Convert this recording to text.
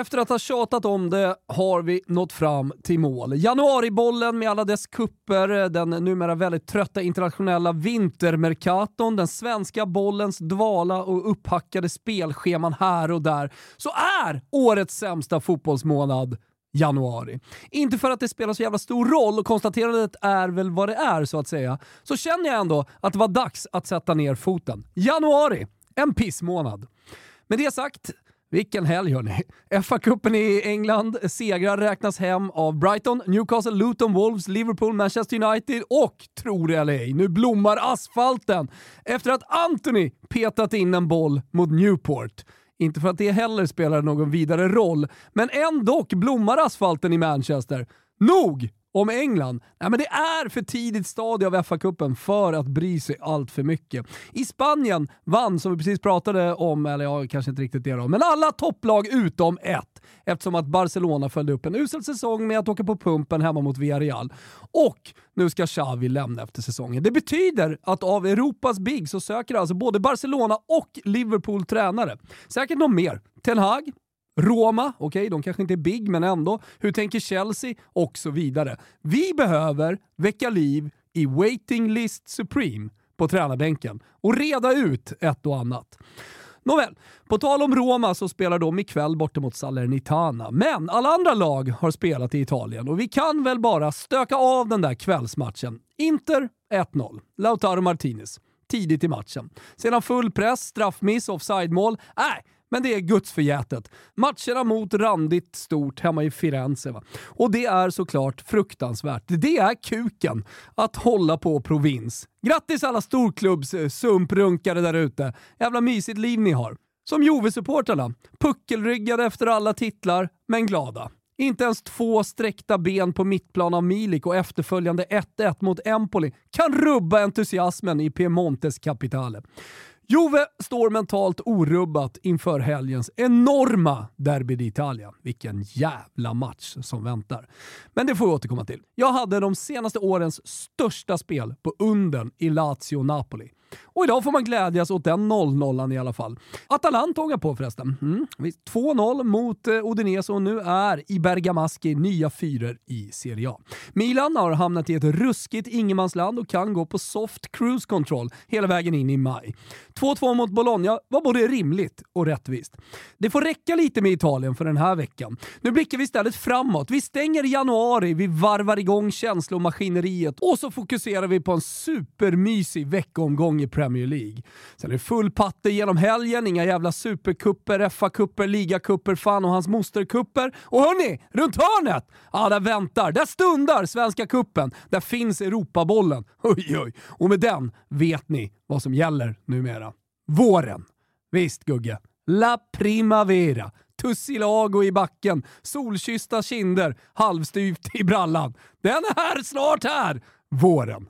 Efter att ha tjatat om det har vi nått fram till mål. Januaribollen med alla dess kupper, den numera väldigt trötta internationella vintermerkaton, den svenska bollens dvala och upphackade spelscheman här och där, så är årets sämsta fotbollsmånad januari. Inte för att det spelar så jävla stor roll och konstaterandet är väl vad det är så att säga, så känner jag ändå att det var dags att sätta ner foten. Januari, en pissmånad. Med det sagt, vilken helg hörni! FA-cupen i England, segrar räknas hem av Brighton, Newcastle, Luton, Wolves, Liverpool, Manchester United och, tror det eller ej, nu blommar asfalten efter att Anthony petat in en boll mot Newport. Inte för att det heller spelar någon vidare roll, men ändå blommar asfalten i Manchester. Nog om England. Nej, men det är för tidigt stadie av FA-cupen för att bry sig allt för mycket. I Spanien vann, som vi precis pratade om, eller ja, kanske inte riktigt det då, men alla topplag utom ett. Eftersom att Barcelona följde upp en usel säsong med att åka på pumpen hemma mot Villarreal. Och nu ska Xavi lämna efter säsongen. Det betyder att av Europas big så söker alltså både Barcelona och Liverpool tränare. Säkert någon mer. Ten Hag, Roma, okej, okay, de kanske inte är big, men ändå. Hur tänker Chelsea? Och så vidare. Vi behöver väcka liv i Waiting List Supreme på tränarbänken och reda ut ett och annat. Nåväl, på tal om Roma så spelar de ikväll borta mot Salernitana. Men alla andra lag har spelat i Italien och vi kan väl bara stöka av den där kvällsmatchen. Inter 1-0. Lautaro Martinez. Tidigt i matchen. Sedan full press, straffmiss, offside-mål. Äh, men det är gudsförgätet. Matcherna mot randigt stort hemma i Firenze. Va? Och det är såklart fruktansvärt. Det är kuken att hålla på provins. Grattis alla storklubbs-sumprunkare eh, där ute. Jävla mysigt liv ni har. Som Jove-supportrarna. Puckelryggade efter alla titlar, men glada. Inte ens två sträckta ben på mittplan av Milik och efterföljande 1-1 mot Empoli kan rubba entusiasmen i Piemontes kapitale. Jove står mentalt orubbat inför helgens enorma Derby d'Italia. Vilken jävla match som väntar. Men det får vi återkomma till. Jag hade de senaste årens största spel på unden i Lazio-Napoli. Och idag får man glädjas åt den 0-0 i alla fall. Atalanta ångar på förresten. Mm. 2-0 mot eh, Udinese och nu är i Bergamaschi nya fyror i Serie A. Milan har hamnat i ett ruskigt ingenmansland och kan gå på soft cruise control hela vägen in i maj. 2-2 mot Bologna var både rimligt och rättvist. Det får räcka lite med Italien för den här veckan. Nu blickar vi istället framåt. Vi stänger januari, vi varvar igång känslomaskineriet och så fokuserar vi på en supermysig veckomgång i Premier League. Sen är det full patte genom helgen, inga jävla superkupper, FA-kupper, ligakupper, fan och hans mosterkupper. Och hörni, runt hörnet! Ja, där väntar, där stundar Svenska kuppen. Där finns Europabollen. Oj, oj. Och med den vet ni vad som gäller numera. Våren. Visst Gugge. La Primavera. Tussilago i backen, solkyssta kinder, halvstyvt i brallan. Den är snart här! Våren.